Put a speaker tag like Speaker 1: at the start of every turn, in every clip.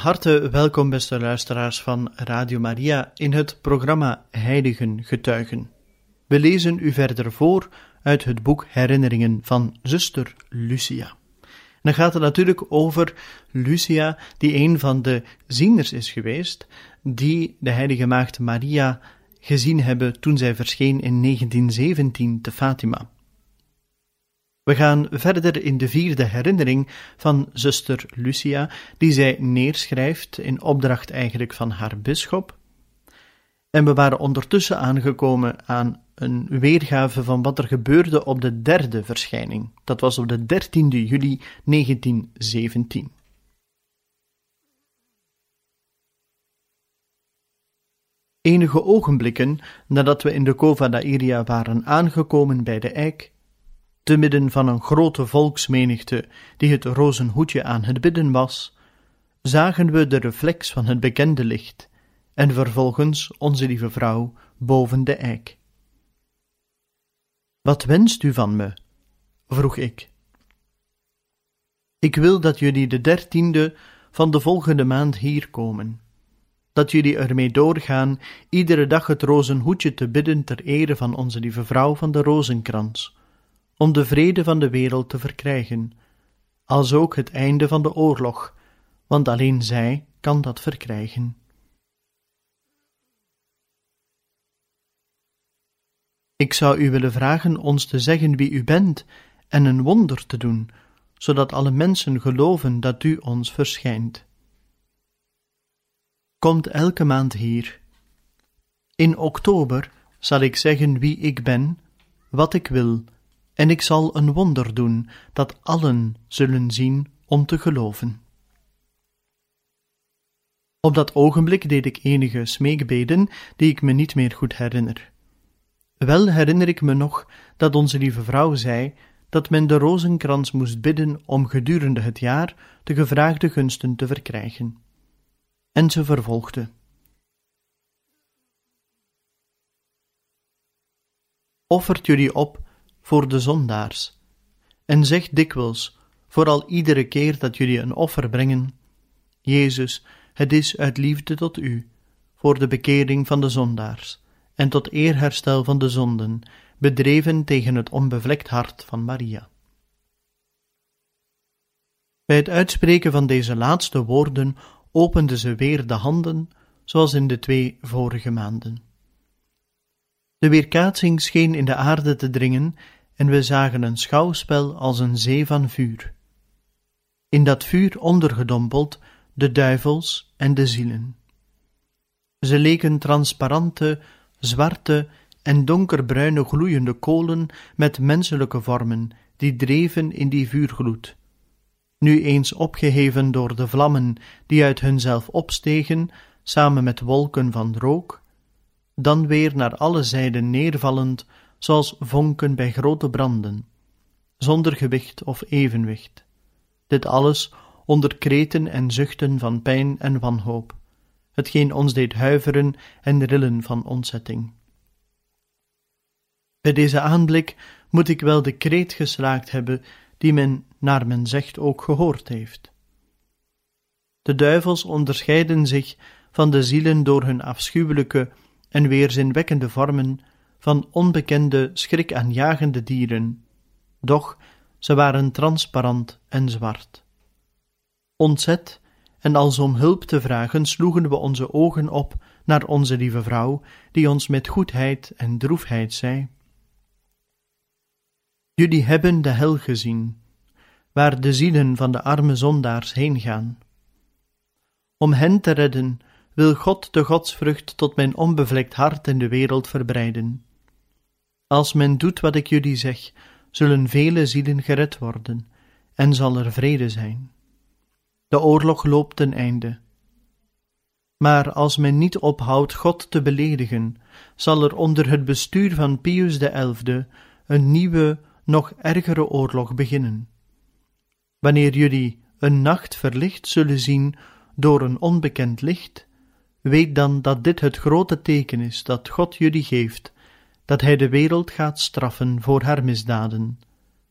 Speaker 1: Harte welkom, beste luisteraars van Radio Maria, in het programma Heiligen Getuigen. We lezen u verder voor uit het boek Herinneringen van zuster Lucia. Dan gaat het natuurlijk over Lucia, die een van de zieners is geweest, die de heilige maagd Maria gezien hebben toen zij verscheen in 1917 te Fatima. We gaan verder in de vierde herinnering van zuster Lucia, die zij neerschrijft in opdracht eigenlijk van haar bisschop. En we waren ondertussen aangekomen aan een weergave van wat er gebeurde op de derde verschijning. Dat was op de 13e juli 1917. Enige ogenblikken nadat we in de Cova d'Airia waren aangekomen bij de eik, te midden van een grote volksmenigte die het rozenhoedje aan het bidden was, zagen we de reflex van het bekende licht en vervolgens onze lieve vrouw boven de eik. Wat wenst u van me? vroeg ik. Ik wil dat jullie de dertiende van de volgende maand hier komen, dat jullie ermee doorgaan iedere dag het rozenhoedje te bidden ter ere van onze lieve vrouw van de rozenkrans, om de vrede van de wereld te verkrijgen, als ook het einde van de oorlog, want alleen zij kan dat verkrijgen. Ik zou u willen vragen ons te zeggen wie u bent en een wonder te doen, zodat alle mensen geloven dat u ons verschijnt. Komt elke maand hier. In oktober zal ik zeggen wie ik ben, wat ik wil en ik zal een wonder doen dat allen zullen zien om te geloven. Op dat ogenblik deed ik enige smeekbeden die ik me niet meer goed herinner. Wel herinner ik me nog dat onze lieve vrouw zei dat men de rozenkrans moest bidden om gedurende het jaar de gevraagde gunsten te verkrijgen. En ze vervolgde. Offert jullie op voor de zondaars, en zegt dikwijls, vooral iedere keer dat jullie een offer brengen: Jezus, het is uit liefde tot u, voor de bekering van de zondaars, en tot eerherstel van de zonden, bedreven tegen het onbevlekt hart van Maria. Bij het uitspreken van deze laatste woorden opende ze weer de handen, zoals in de twee vorige maanden. De weerkaatsing scheen in de aarde te dringen en we zagen een schouwspel als een zee van vuur. In dat vuur ondergedompeld de duivels en de zielen. Ze leken transparante, zwarte en donkerbruine gloeiende kolen met menselijke vormen, die dreven in die vuurgloed. Nu eens opgeheven door de vlammen die uit hunzelf opstegen, samen met wolken van rook, dan weer naar alle zijden neervallend, zoals vonken bij grote branden, zonder gewicht of evenwicht. Dit alles onder kreten en zuchten van pijn en wanhoop, hetgeen ons deed huiveren en rillen van ontzetting. Bij deze aanblik moet ik wel de kreet geslaakt hebben die men, naar men zegt, ook gehoord heeft. De duivels onderscheiden zich van de zielen door hun afschuwelijke en weerzinwekkende vormen van onbekende, schrikaanjagende dieren, doch ze waren transparant en zwart. Ontzet en als om hulp te vragen sloegen we onze ogen op naar onze lieve vrouw, die ons met goedheid en droefheid zei: Jullie hebben de hel gezien, waar de zielen van de arme zondaars heen gaan. Om hen te redden wil God de godsvrucht tot mijn onbevlekt hart in de wereld verbreiden. Als men doet wat ik jullie zeg, zullen vele zielen gered worden, en zal er vrede zijn. De oorlog loopt ten einde. Maar als men niet ophoudt God te beledigen, zal er onder het bestuur van Pius XI een nieuwe, nog ergere oorlog beginnen. Wanneer jullie een nacht verlicht zullen zien door een onbekend licht, weet dan dat dit het grote teken is dat God jullie geeft, dat Hij de wereld gaat straffen voor haar misdaden,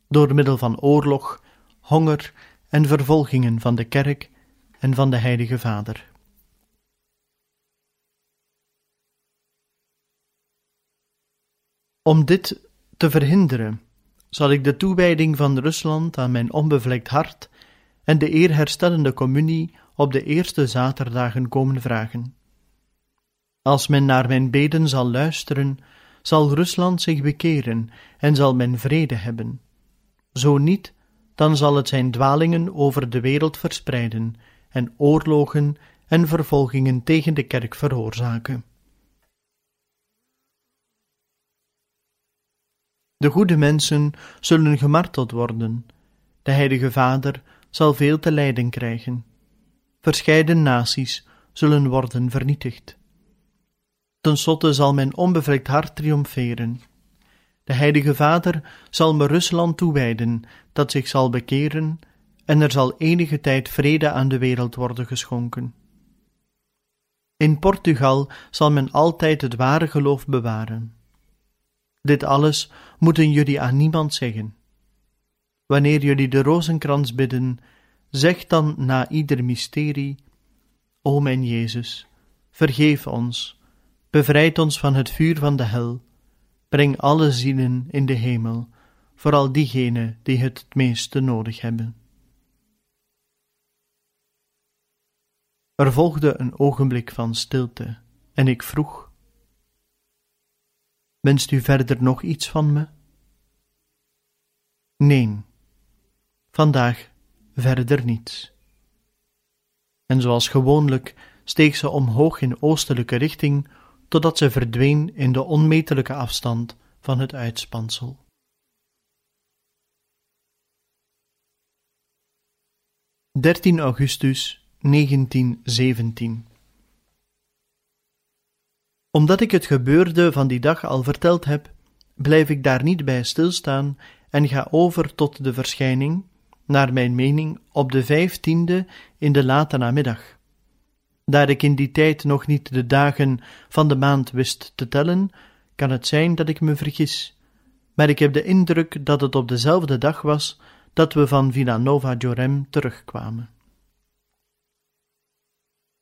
Speaker 1: door middel van oorlog, honger en vervolgingen van de kerk en van de Heilige Vader. Om dit te verhinderen, zal ik de toewijding van Rusland aan mijn onbevlekt hart en de eerherstellende communie op de eerste zaterdagen komen vragen. Als men naar mijn beden zal luisteren, zal Rusland zich bekeren en zal men vrede hebben. Zo niet, dan zal het zijn dwalingen over de wereld verspreiden en oorlogen en vervolgingen tegen de kerk veroorzaken. De goede mensen zullen gemarteld worden. De Heilige Vader zal veel te lijden krijgen. Verscheiden naties zullen worden vernietigd. Ten slotte zal mijn onbevlekt hart triomferen. De Heilige Vader zal me Rusland toewijden, dat zich zal bekeren, en er zal enige tijd vrede aan de wereld worden geschonken. In Portugal zal men altijd het ware geloof bewaren. Dit alles moeten jullie aan niemand zeggen. Wanneer jullie de rozenkrans bidden, zeg dan na ieder mysterie: O mijn Jezus, vergeef ons, bevrijd ons van het vuur van de hel, breng alle zielen in de hemel, vooral diegenen die het het meeste nodig hebben. Er volgde een ogenblik van stilte, en ik vroeg: Wenst u verder nog iets van me? Nee, vandaag verder niets. En zoals gewoonlijk steeg ze omhoog in oostelijke richting, totdat ze verdween in de onmetelijke afstand van het uitspansel. Dertien augustus 1917 omdat ik het gebeurde van die dag al verteld heb, blijf ik daar niet bij stilstaan en ga over tot de verschijning, naar mijn mening, op de vijftiende in de late namiddag. Daar ik in die tijd nog niet de dagen van de maand wist te tellen, kan het zijn dat ik me vergis, maar ik heb de indruk dat het op dezelfde dag was dat we van Villanova Jorem terugkwamen.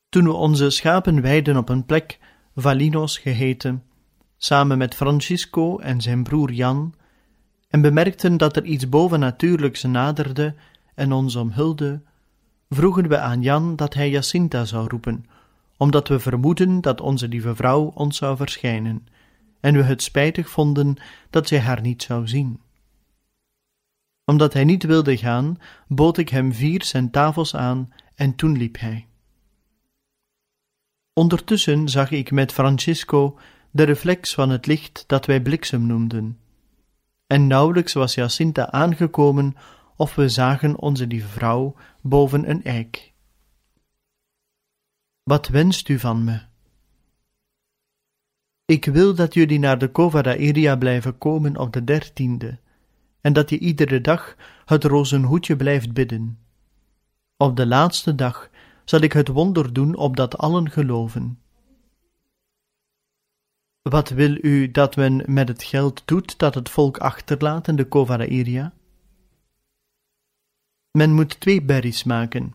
Speaker 1: Toen we onze schapen weiden op een plek Valinos geheten, samen met Francisco en zijn broer Jan, en bemerkten dat er iets bovennatuurlijks naderde en ons omhulde, vroegen we aan Jan dat hij Jacinta zou roepen, omdat we vermoeden dat onze lieve vrouw ons zou verschijnen, en we het spijtig vonden dat zij haar niet zou zien. Omdat hij niet wilde gaan, bood ik hem vier centavos aan en toen liep hij. Ondertussen zag ik met Francisco de reflex van het licht dat wij bliksem noemden. En nauwelijks was Jacinta aangekomen of we zagen onze lieve vrouw boven een eik. Wat wenst u van me? Ik wil dat jullie naar de Cova da Iria blijven komen op de dertiende, en dat je iedere dag het rozenhoedje blijft bidden. Op de laatste dag zal ik het wonder doen opdat allen geloven. Wat wil u dat men met het geld doet dat het volk achterlaat in de Kovaraïria? Men moet twee berries maken.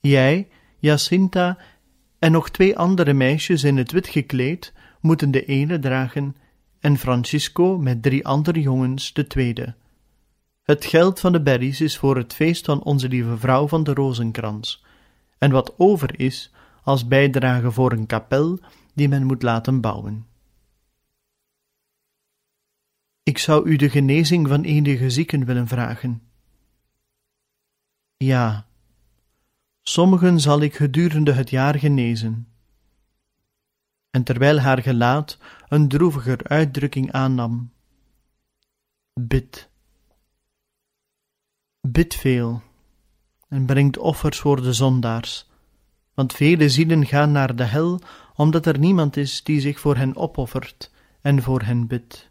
Speaker 1: Jij, Jacinta en nog twee andere meisjes in het wit gekleed moeten de ene dragen en Francisco met drie andere jongens de tweede. Het geld van de berries is voor het feest van onze lieve vrouw van de rozenkrans, en wat over is als bijdrage voor een kapel die men moet laten bouwen. Ik zou u de genezing van enige zieken willen vragen. Ja, sommigen zal ik gedurende het jaar genezen. En terwijl haar gelaat een droeviger uitdrukking aannam, bid. Bid veel en brengt offers voor de zondaars, want vele zielen gaan naar de hel, omdat er niemand is die zich voor hen opoffert en voor hen bidt.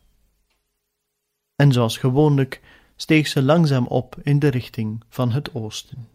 Speaker 1: En zoals gewoonlijk steeg ze langzaam op in de richting van het oosten.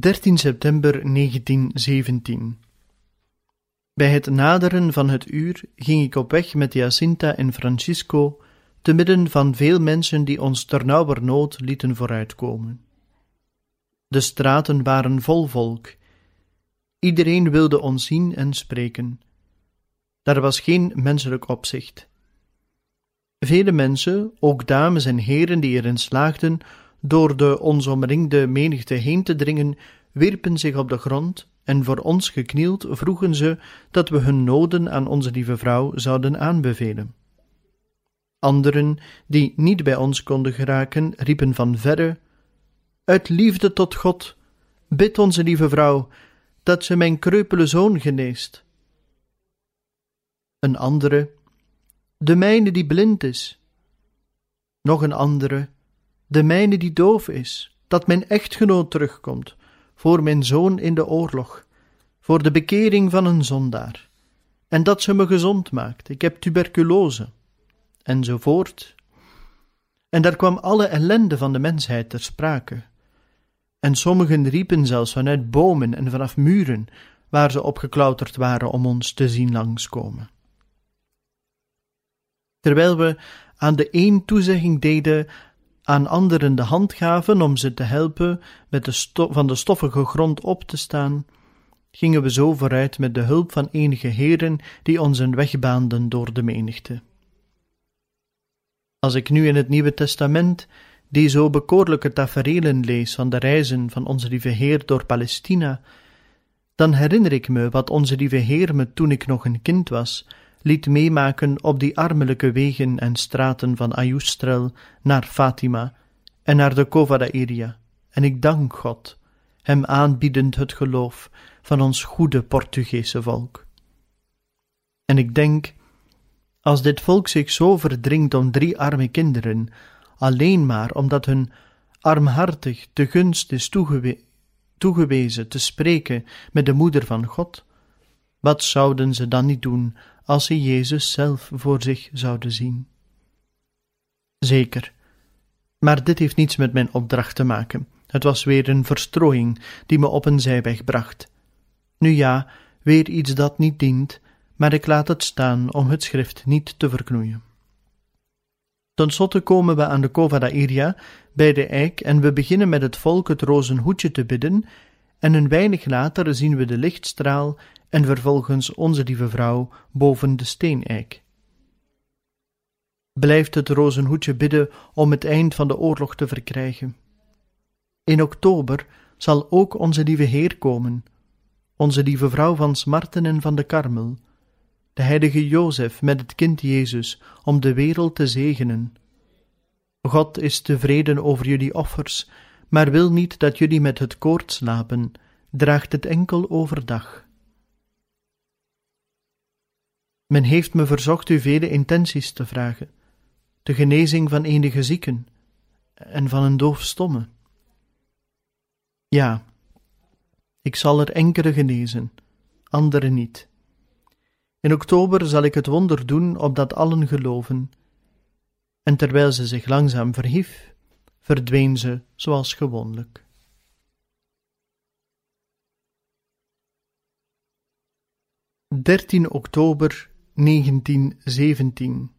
Speaker 1: 13 september 1917. Bij het naderen van het uur ging ik op weg met Jacinta en Francisco, te midden van veel mensen die ons ternauwernood lieten vooruitkomen. De straten waren vol volk. Iedereen wilde ons zien en spreken. Daar was geen menselijk opzicht. Vele mensen, ook dames en heren die erin slaagden door de ons omringde menigte heen te dringen, wierpen zich op de grond en voor ons geknield vroegen ze dat we hun noden aan onze lieve vrouw zouden aanbevelen. Anderen, die niet bij ons konden geraken, riepen van verre: Uit liefde tot God, bid onze lieve vrouw dat ze mijn kreupele zoon geneest. Een andere: De mijne die blind is. Nog een andere: de mijne die doof is, dat mijn echtgenoot terugkomt, voor mijn zoon in de oorlog, voor de bekering van een zondaar, en dat ze me gezond maakt, ik heb tuberculose, enzovoort. En daar kwam alle ellende van de mensheid ter sprake. En sommigen riepen zelfs vanuit bomen en vanaf muren, waar ze opgeklauterd waren om ons te zien langskomen. Terwijl we aan de een toezegging deden aan anderen de hand gaven om ze te helpen met de van de stoffige grond op te staan, gingen we zo vooruit met de hulp van enige heren die ons een weg baanden door de menigte. Als ik nu in het Nieuwe Testament die zo bekoorlijke tafereelen lees van de reizen van onze lieve Heer door Palestina, dan herinner ik me wat onze lieve Heer me toen ik nog een kind was, liet meemaken op die armelijke wegen en straten van Ayustrel naar Fatima en naar de Cova Iria, en ik dank God, hem aanbiedend het geloof, van ons goede Portugese volk. En ik denk, als dit volk zich zo verdringt om drie arme kinderen, alleen maar omdat hun armhartig de gunst is toegewezen te spreken met de moeder van God, wat zouden ze dan niet doen als ze Jezus zelf voor zich zouden zien? Zeker, maar dit heeft niets met mijn opdracht te maken. Het was weer een verstrooiing die me op een zijweg bracht. Nu ja, weer iets dat niet dient, maar ik laat het staan om het schrift niet te verknoeien. Ten slotte komen we aan de Cova Iria bij de eik en we beginnen met het volk het rozenhoedje te bidden en een weinig later zien we de lichtstraal en vervolgens onze lieve vrouw boven de steeneik. Blijft het rozenhoedje bidden om het eind van de oorlog te verkrijgen. In oktober zal ook onze lieve Heer komen, onze lieve vrouw van Smarten en van de Karmel, de heilige Jozef met het kind Jezus, om de wereld te zegenen. God is tevreden over jullie offers, maar wil niet dat jullie met het koord slapen, draagt het enkel overdag. Men heeft me verzocht u vele intenties te vragen, de genezing van enige zieken en van een doofstomme. Ja, ik zal er enkele genezen, andere niet. In oktober zal ik het wonder doen opdat allen geloven. En terwijl ze zich langzaam verhief, verdween ze zoals gewoonlijk. Dertien oktober 1917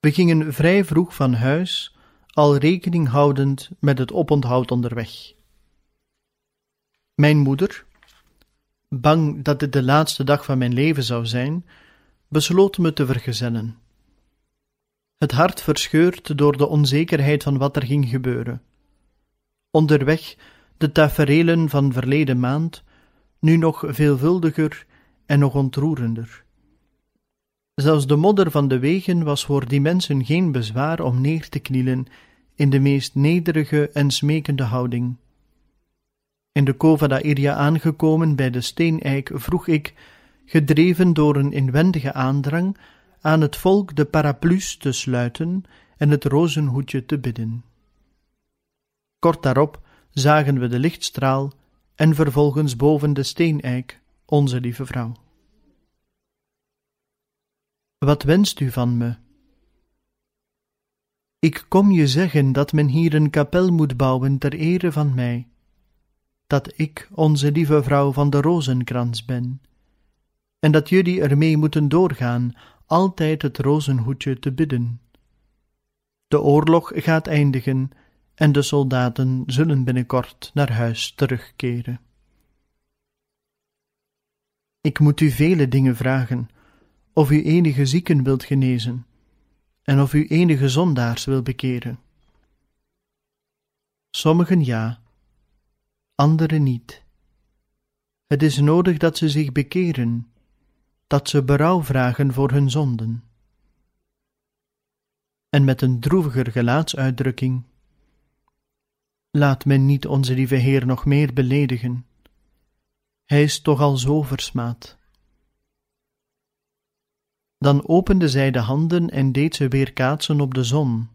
Speaker 1: We gingen vrij vroeg van huis, al rekening houdend met het oponthoud onderweg. Mijn moeder, bang dat dit de laatste dag van mijn leven zou zijn, besloot me te vergezellen. Het hart verscheurd door de onzekerheid van wat er ging gebeuren. Onderweg de taferelen van verleden maand, nu nog veelvuldiger en nog ontroerender. Zelfs de modder van de wegen was voor die mensen geen bezwaar om neer te knielen in de meest nederige en smekende houding. In de Cova d'Airia aangekomen bij de steeneik vroeg ik, gedreven door een inwendige aandrang, aan het volk de paraplu's te sluiten en het rozenhoedje te bidden. Kort daarop zagen we de lichtstraal en vervolgens boven de steeneik onze lieve vrouw. Wat wenst u van me? Ik kom je zeggen dat men hier een kapel moet bouwen ter ere van mij dat ik onze lieve vrouw van de rozenkrans ben, en dat jullie ermee moeten doorgaan altijd het rozenhoedje te bidden. De oorlog gaat eindigen en de soldaten zullen binnenkort naar huis terugkeren. Ik moet u vele dingen vragen, of u enige zieken wilt genezen, en of u enige zondaars wil bekeren. Sommigen ja, anderen niet. Het is nodig dat ze zich bekeren, dat ze berouw vragen voor hun zonden. En met een droeviger gelaatsuitdrukking: Laat men niet onze lieve Heer nog meer beledigen. Hij is toch al zo versmaad. Dan opende zij de handen en deed ze weer kaatsen op de zon.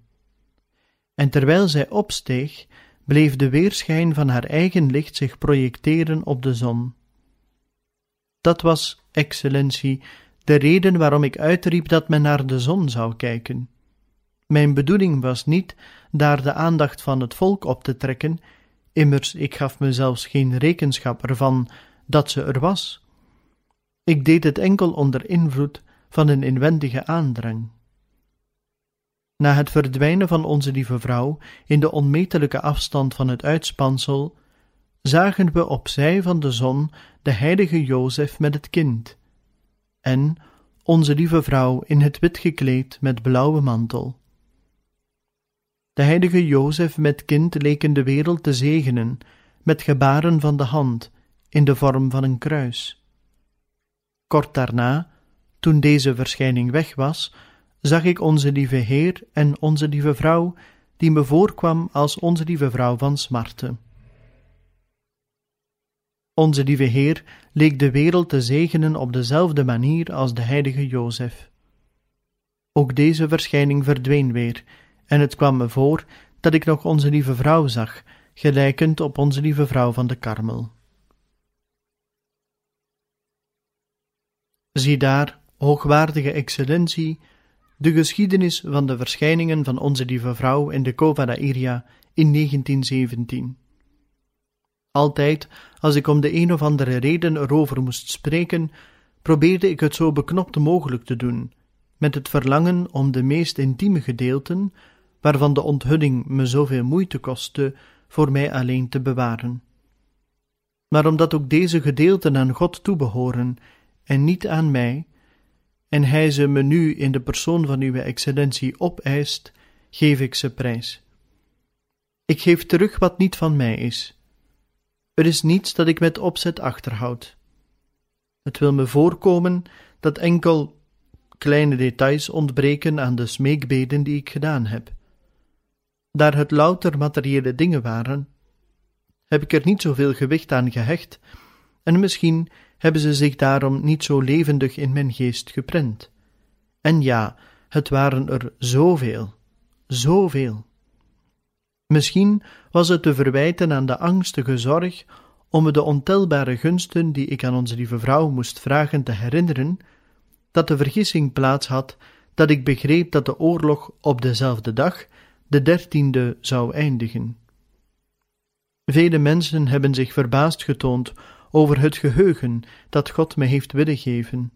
Speaker 1: En terwijl zij opsteeg, bleef de weerschijn van haar eigen licht zich projecteren op de zon. Dat was, excellentie, de reden waarom ik uitriep dat men naar de zon zou kijken. Mijn bedoeling was niet daar de aandacht van het volk op te trekken, immers ik gaf me zelfs geen rekenschap ervan dat ze er was. Ik deed het enkel onder invloed van een inwendige aandrang. Na het verdwijnen van onze lieve vrouw in de onmetelijke afstand van het uitspansel, zagen we op zij van de zon de heilige Jozef met het kind, en onze lieve vrouw in het wit gekleed met blauwe mantel. De heilige Jozef met kind leken de wereld te zegenen met gebaren van de hand in de vorm van een kruis. Kort daarna, toen deze verschijning weg was, zag ik onze lieve Heer en onze lieve vrouw, die me voorkwam als onze lieve vrouw van smarte. Onze lieve Heer leek de wereld te zegenen op dezelfde manier als de heilige Jozef. Ook deze verschijning verdween weer, en het kwam me voor dat ik nog onze lieve vrouw zag, gelijkend op onze lieve vrouw van de Karmel. Zie daar, hoogwaardige excellentie, de geschiedenis van de verschijningen van onze lieve vrouw in de Cova da Iria in 1917. Altijd, als ik om de een of andere reden erover moest spreken, probeerde ik het zo beknopt mogelijk te doen, met het verlangen om de meest intieme gedeelten, waarvan de onthulling me zoveel moeite kostte, voor mij alleen te bewaren. Maar omdat ook deze gedeelten aan God toebehoren en niet aan mij, en Hij ze me nu in de persoon van Uw Excellentie opeist, geef ik ze prijs. Ik geef terug wat niet van mij is. Er is niets dat ik met opzet achterhoud. Het wil me voorkomen dat enkel kleine details ontbreken aan de smeekbeden die ik gedaan heb. Daar het louter materiële dingen waren, heb ik er niet zoveel gewicht aan gehecht, en misschien hebben ze zich daarom niet zo levendig in mijn geest geprent. En ja, het waren er zoveel, zoveel. Misschien was het te verwijten aan de angstige zorg om de ontelbare gunsten die ik aan onze lieve vrouw moest vragen te herinneren, dat de vergissing plaats had dat ik begreep dat de oorlog op dezelfde dag, de dertiende, zou eindigen. Vele mensen hebben zich verbaasd getoond over het geheugen dat God me heeft willen geven.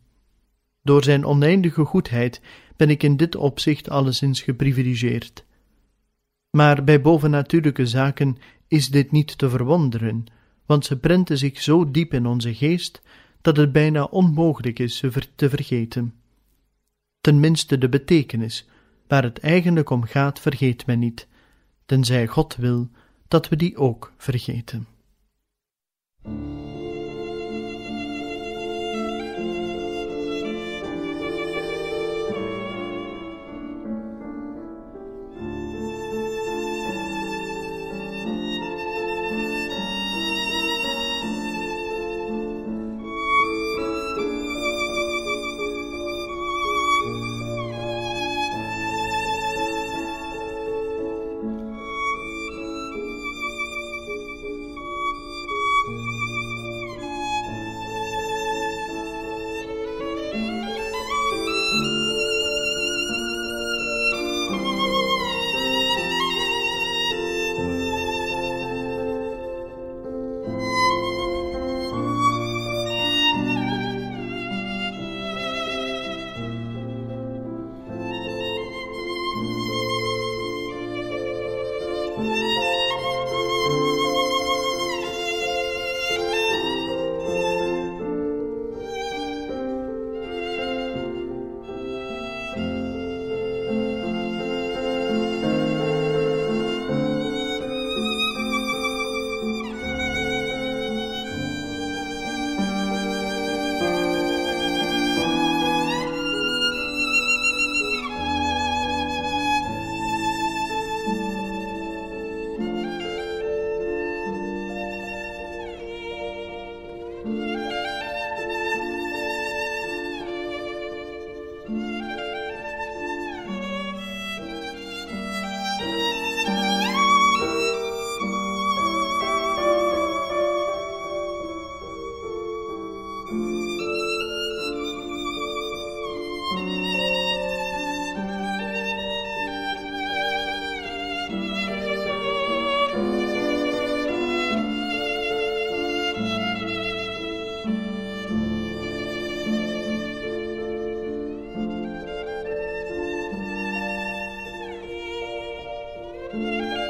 Speaker 1: Door zijn oneindige goedheid ben ik in dit opzicht alleszins geprivilegeerd. Maar bij bovennatuurlijke zaken is dit niet te verwonderen, want ze prenten zich zo diep in onze geest dat het bijna onmogelijk is ze te vergeten. Tenminste, de betekenis, waar het eigenlijk om gaat, vergeet men niet, tenzij God wil dat we die ook vergeten. you.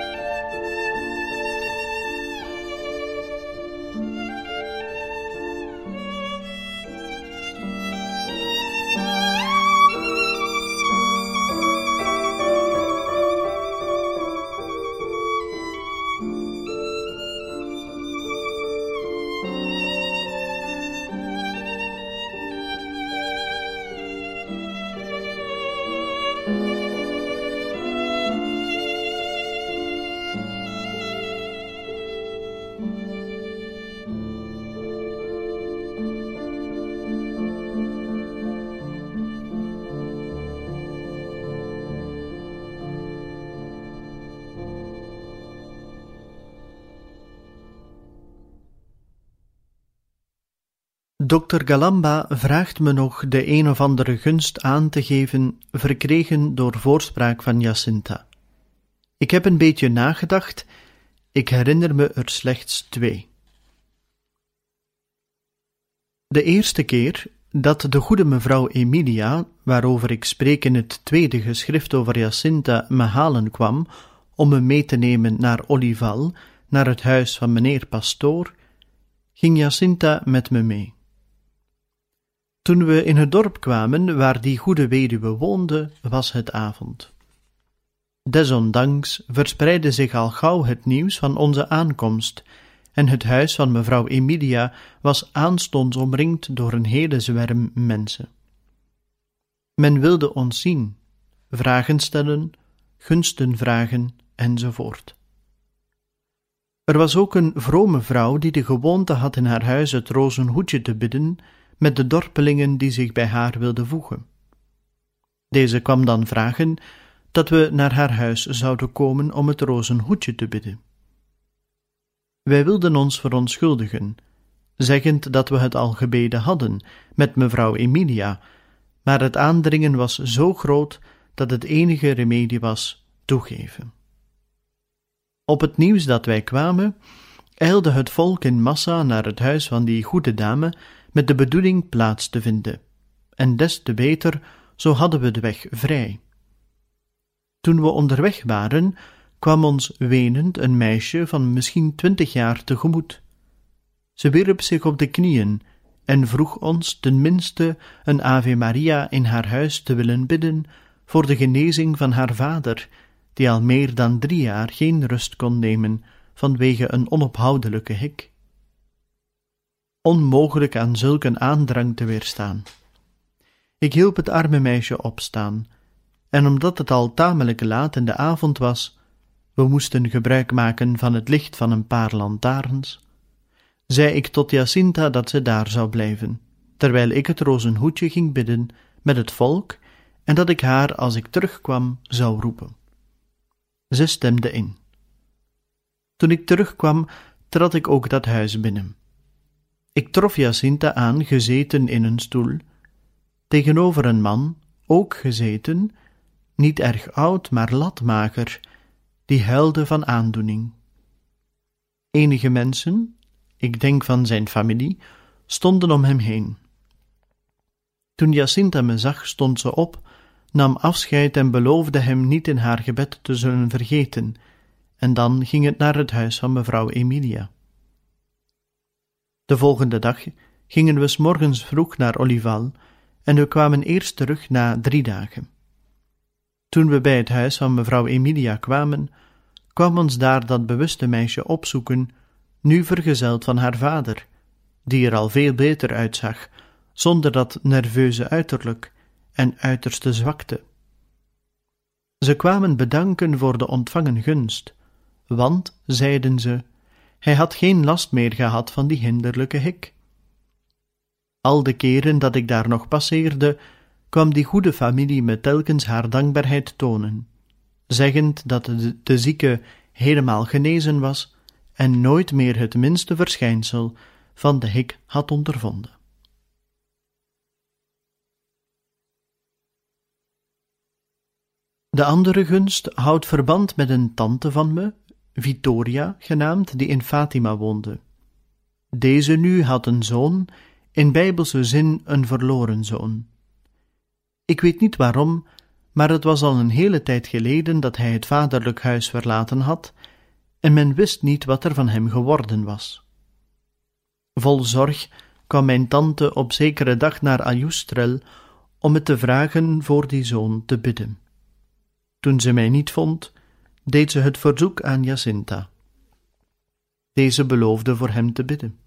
Speaker 1: Dr. Galamba vraagt me nog de een of andere gunst aan te geven, verkregen door voorspraak van Jacinta. Ik heb een beetje nagedacht, ik herinner me er slechts twee. De eerste keer dat de goede mevrouw Emilia, waarover ik spreek in het tweede geschrift over Jacinta, me halen kwam om me mee te nemen naar Olival, naar het huis van meneer Pastoor, ging Jacinta met me mee. Toen we in het dorp kwamen waar die goede weduwe woonde, was het avond. Desondanks verspreidde zich al gauw het nieuws van onze aankomst, en het huis van mevrouw Emilia was aanstonds omringd door een hele zwerm mensen. Men wilde ons zien, vragen stellen, gunsten vragen, enzovoort. Er was ook een vrome vrouw die de gewoonte had in haar huis het rozenhoedje te bidden met de dorpelingen die zich bij haar wilden voegen. Deze kwam dan vragen dat we naar haar huis zouden komen om het rozenhoedje te bidden. Wij wilden ons verontschuldigen, zeggend dat we het al gebeden hadden met mevrouw Emilia, maar het aandringen was zo groot dat het enige remedie was toegeven. Op het nieuws dat wij kwamen, eilde het volk in massa naar het huis van die goede dame met de bedoeling plaats te vinden, en des te beter, zo hadden we de weg vrij. Toen we onderweg waren, kwam ons wenend een meisje van misschien twintig jaar tegemoet. Ze wierp zich op de knieën en vroeg ons ten minste een Ave Maria in haar huis te willen bidden voor de genezing van haar vader, die al meer dan drie jaar geen rust kon nemen vanwege een onophoudelijke hik. Onmogelijk aan zulk een aandrang te weerstaan. Ik hielp het arme meisje opstaan, en omdat het al tamelijk laat in de avond was, we moesten gebruik maken van het licht van een paar lantaarns, zei ik tot Jacinta dat ze daar zou blijven, terwijl ik het rozenhoedje ging bidden met het volk en dat ik haar als ik terugkwam zou roepen. Ze stemde in. Toen ik terugkwam, trad ik ook dat huis binnen. Ik trof Jacinta aan, gezeten in een stoel, tegenover een man, ook gezeten, niet erg oud, maar latmager, die huilde van aandoening. Enige mensen, ik denk van zijn familie, stonden om hem heen. Toen Jacinta me zag, stond ze op, nam afscheid en beloofde hem niet in haar gebed te zullen vergeten, en dan ging het naar het huis van mevrouw Emilia. De volgende dag gingen we s morgens vroeg naar Olival en we kwamen eerst terug na drie dagen. Toen we bij het huis van mevrouw Emilia kwamen, kwam ons daar dat bewuste meisje opzoeken, nu vergezeld van haar vader, die er al veel beter uitzag, zonder dat nerveuze uiterlijk en uiterste zwakte. Ze kwamen bedanken voor de ontvangen gunst, want, zeiden ze, hij had geen last meer gehad van die hinderlijke hik. Al de keren dat ik daar nog passeerde, kwam die goede familie me telkens haar dankbaarheid tonen, zeggend dat de, zieke helemaal genezen was en nooit meer het minste verschijnsel van de hik had ondervonden. De andere gunst houdt verband met een tante van me, Vittoria genaamd, die in Fatima woonde. Deze nu had een zoon, in bijbelse zin een verloren zoon. Ik weet niet waarom, maar het was al een hele tijd geleden dat hij het vaderlijk huis verlaten had, en men wist niet wat er van hem geworden was. Vol zorg kwam mijn tante op zekere dag naar Ajustrel om het te vragen voor die zoon te bidden. Toen ze mij niet vond, deed ze het verzoek aan Jacinta. Deze beloofde voor hem te bidden.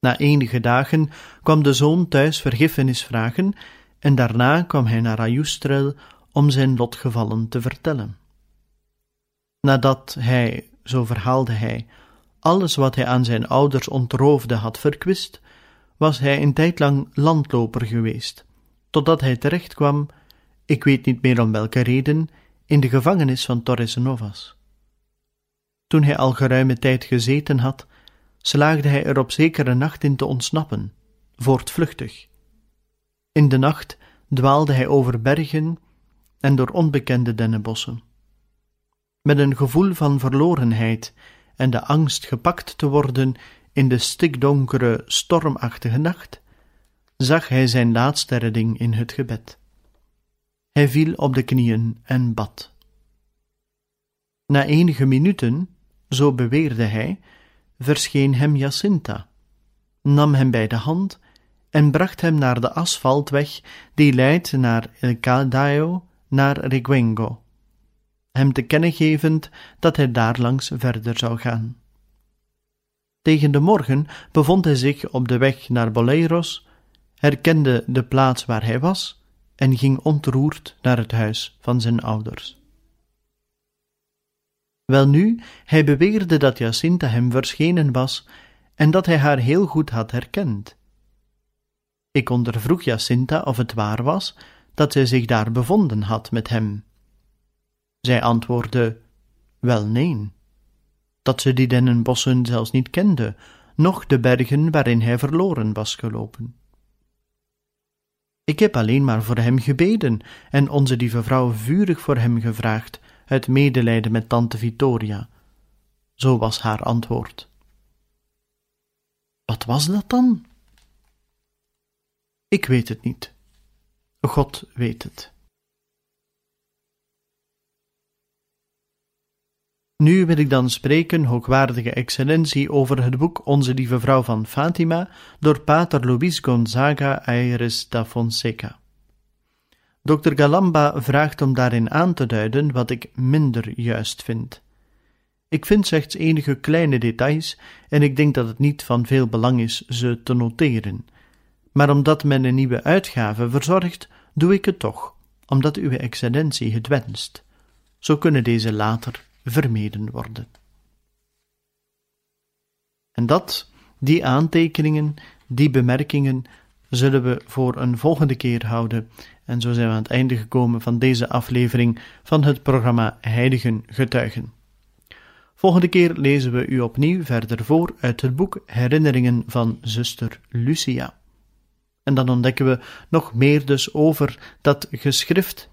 Speaker 1: Na enige dagen kwam de zoon thuis vergiffenis vragen en daarna kwam hij naar Ajustrel om zijn lotgevallen te vertellen. Nadat hij, zo verhaalde hij, alles wat hij aan zijn ouders ontroofde had verkwist, was hij een tijd lang landloper geweest, totdat hij terechtkwam, ik weet niet meer om welke reden, in de gevangenis van Torres Novas. Toen hij al geruime tijd gezeten had, slaagde hij er op zekere nacht in te ontsnappen, voortvluchtig. In de nacht dwaalde hij over bergen en door onbekende dennenbossen. Met een gevoel van verlorenheid en de angst gepakt te worden in de stikdonkere, stormachtige nacht, zag hij zijn laatste redding in het gebed. Hij viel op de knieën en bad. Na enige minuten, zo beweerde hij, verscheen hem Jacinta, nam hem bij de hand en bracht hem naar de asfaltweg die leidt naar El Caldaio, naar Reguengo, hem te kennen gevend dat hij daarlangs verder zou gaan. Tegen de morgen bevond hij zich op de weg naar Boleiros, herkende de plaats waar hij was en ging ontroerd naar het huis van zijn ouders. Welnu, hij beweerde dat Jacinta hem verschenen was en dat hij haar heel goed had herkend. Ik ondervroeg Jacinta of het waar was dat zij zich daar bevonden had met hem. Zij antwoordde: Wel, nee. Dat ze die dennenbossen zelfs niet kende, noch de bergen waarin hij verloren was gelopen. Ik heb alleen maar voor hem gebeden en onze lieve vrouw vurig voor hem gevraagd, uit medelijden met tante Vittoria. Zo was haar antwoord. Wat was dat dan? Ik weet het niet. God weet het. Nu wil ik dan spreken, hoogwaardige excellentie, over het boek Onze Lieve Vrouw van Fatima door pater Luis Gonzaga Ayres da Fonseca. Dr. Galamba vraagt om daarin aan te duiden wat ik minder juist vind. Ik vind slechts enige kleine details en ik denk dat het niet van veel belang is ze te noteren. Maar omdat men een nieuwe uitgave verzorgt, doe ik het toch, omdat uw excellentie het wenst. Zo kunnen deze later vermeden worden. En dat, die aantekeningen, die bemerkingen, zullen we voor een volgende keer houden. En zo zijn we aan het einde gekomen van deze aflevering van het programma Heiligen Getuigen. Volgende keer lezen we u opnieuw verder voor uit het boek Herinneringen van zuster Lucia. En dan ontdekken we nog meer dus over dat geschrift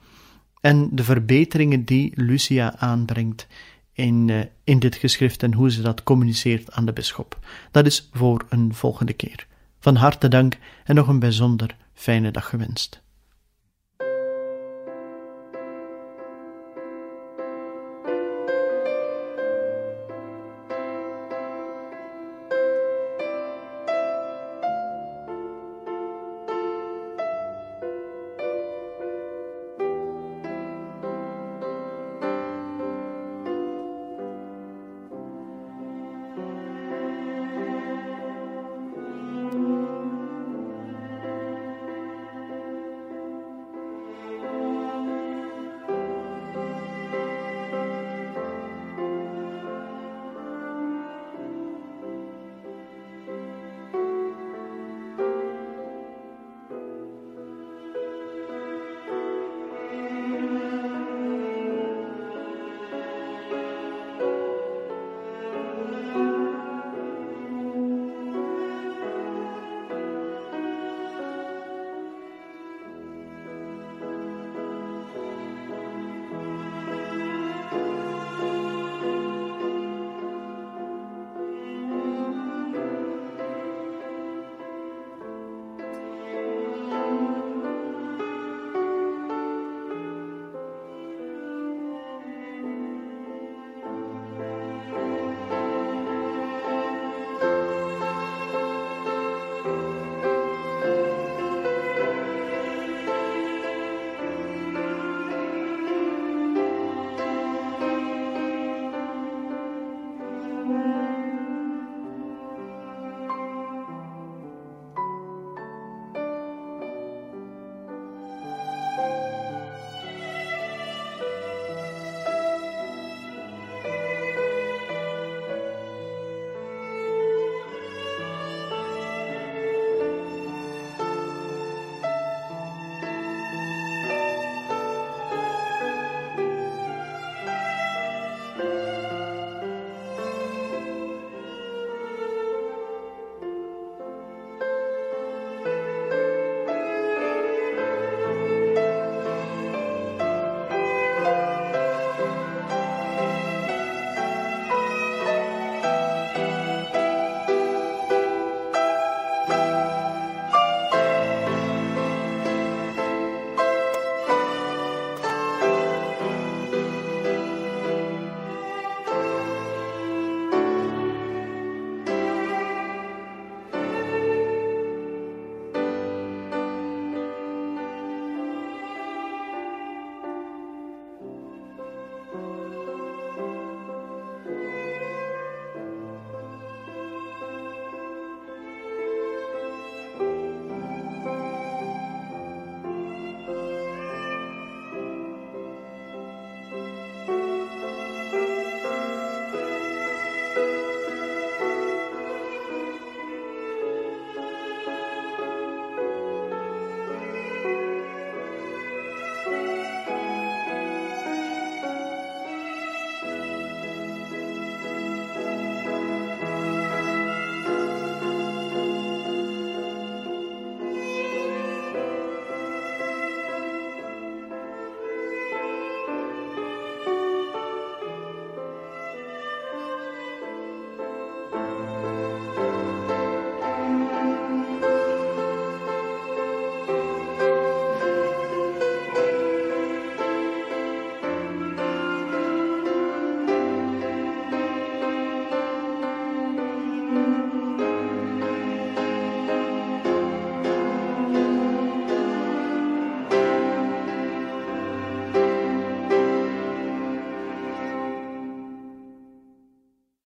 Speaker 1: en de verbeteringen die Lucia aanbrengt in, uh, in dit geschrift en hoe ze dat communiceert aan de bisschop. Dat is voor een volgende keer. Van harte dank en nog een bijzonder fijne dag gewenst.